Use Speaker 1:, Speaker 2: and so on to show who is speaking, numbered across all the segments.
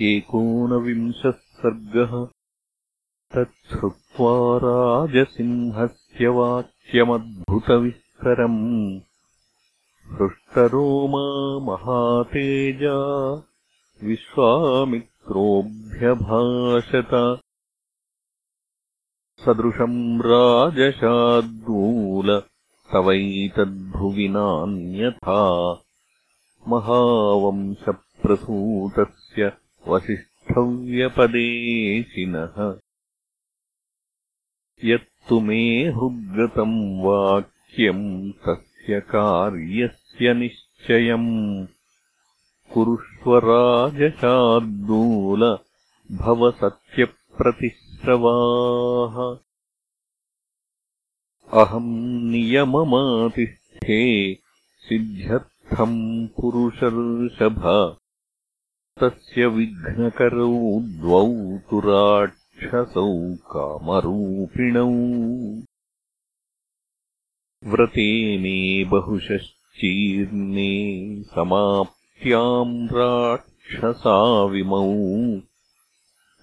Speaker 1: एकोनविंशः सर्गः तच्छ्रुत्वा राजसिंहस्य वाक्यमद्भुतविस्तरम् हृष्टरोमा महातेजा। विश्वामित्रोऽभ्यभाषत। सदृशम् राजशाद्दूल तवैतद्भुवि नान्यथा। महावंशप्रसूतस्य वसिष्ठव्यपदेशिनः। यत्तु मे हृद्गतम् वाक्यम् तस्य कार्यस्य निश्चयम्। कुरुष्वराजशार्दूल भव सत्यप्रतिश्रवाः अहम् नियममातिष्ठे सिद्ध्यर्थम् पुरुषर्षभ तस्य विघ्नकरौ द्वौ तु राक्षसौ कामरूपिणौ। व्रते मे बहुशश्चीर्णे समाप्त्याम् राक्षसाविमौ।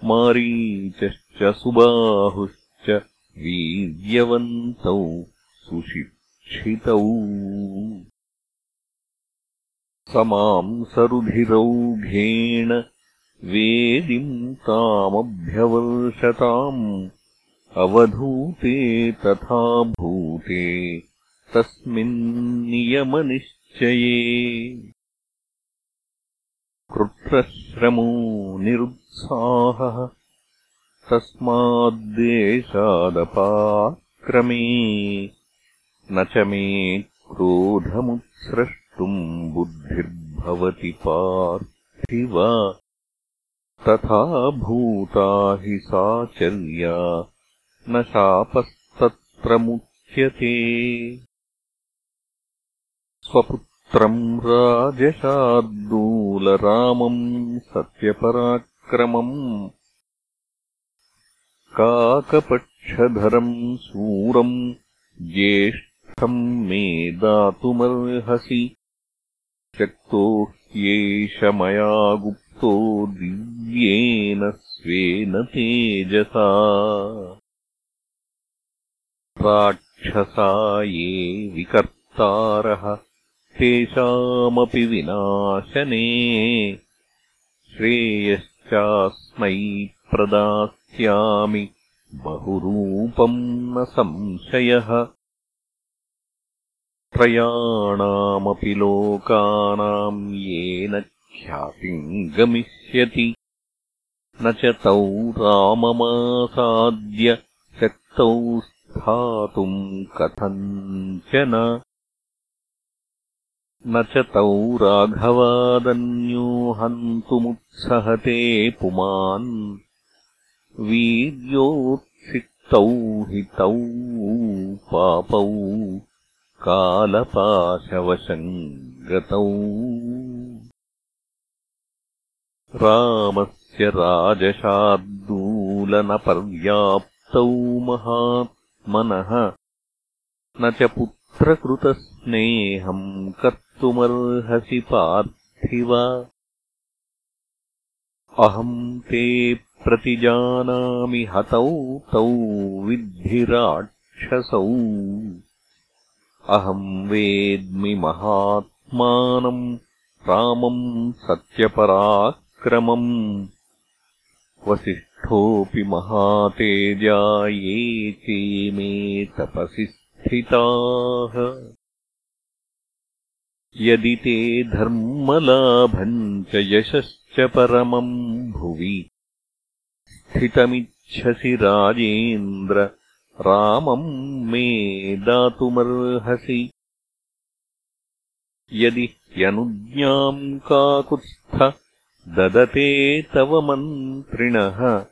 Speaker 1: मारीचश्च सुबाहुश्च वीर्यवन्तौ सुशिक्षितौ स माम् सरुधिरौघेण वेदिम् तामभ्यवर्षताम् अवधूते तथा भूते तस्मिन्नियमनिश्चये कृत्रश्रमो निरुत्साहः तस्माद्देशादपाक्रमे न च मे क्रोधमुत्सृष्ट बुद्धिर्भवति पार्थिव। तथा भूता हि साचर्या न शापस्तत्र मुच्यते। स्वपुत्रम् राजशार्दूलरामम् सत्यपराक्रमम्। काकपक्षधरम् शूरम् ज्येष्ठम् मे दातुमर्हसि त्यक्तो ह्येष मया गुप्तो दिव्येन स्वेन तेजसा। राक्षसा ये विकर्तारः तेषामपि विनाशने। श्रेयश्चास्मै प्रदास्यामि बहुरूपम् न संशयः त्रयाणामपि लोकानाम् येन ख्यातिम् गमिष्यति न च तौ राममासाद्य शक्तौ स्थातुम् कथञ्चन न। च तौ राघवादन्यो हन्तुमुत्सहते पुमान्। वीर्योत्सिक्तौ हि तौ पापौ कालपाशवशम् गतौ रामस्य राजशार्दूलनपर्याप्तौ महात्मनः। न च पुत्रकृतस्नेहम् कर्तुमर्हसि पार्थिव। अहम् ते प्रतिजानामि हतौ तौ विद्धिराक्षसौ अहम् वेद्मि महात्मानम् रामम् सत्यपराक्रमम्। वसिष्ठोऽपि महातेजा ये चेमे तपसि स्थिताः। यदि ते धर्मलाभम् च यशश्च परमम् भुवि। स्थितमिच्छसि राजेन्द्र रामम् मे दातुमर्हसि। यदि ह्यनुज्ञाम् काकुत्स्थ ददते तव मन्त्रिणः।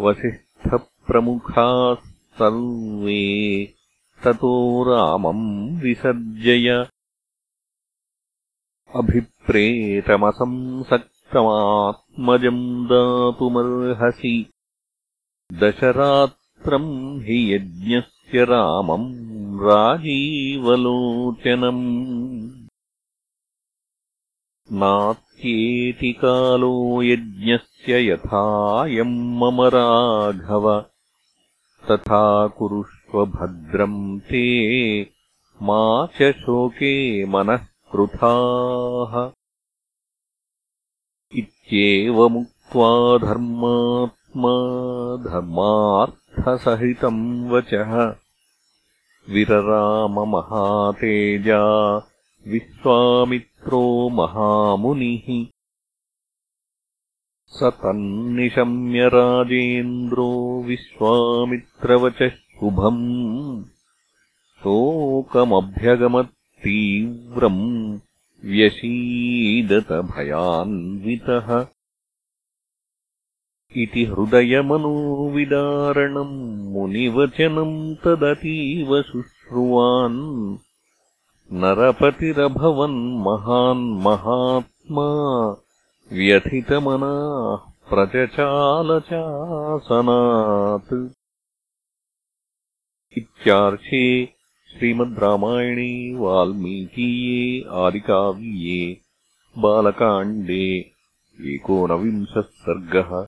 Speaker 1: वसिष्ठप्रमुखाः सर्वे ततो रामम् विसर्जय। अभिप्रेतमसंसक्तमात्मजम् दातुमर्हसि। दशरात् हि यज्ञस्य रामम् राजीवलोचनम् इत्येति कालो यज्ञस्य यथायम् मम राघव। तथा कुरुष्व भद्रम् ते मा च शोके मनः कृथाः इत्येवमुक्त्वा धर्मात्मा धर्मार्थसहितम् वचः। विरराममहातेजा विश्वामित्रो महामुनिः। स तन्निशम्य राजेन्द्रो विश्वामित्रवचः शुभम्। शोकमभ्यगमत्तीव्रम् व्यशीदतभयान्वितः इति हृदयमनोविदारणम् मुनिवचनम् तदतीव शुश्रुवान्। नरपतिरभवन्महान्महात्मा व्यथितमनाः प्रचचालचासनात् इत्यार्षे श्रीमद् रामायणे वाल्मीकीये आदिकाव्ये बालकाण्डे एकोनविंशः सर्गः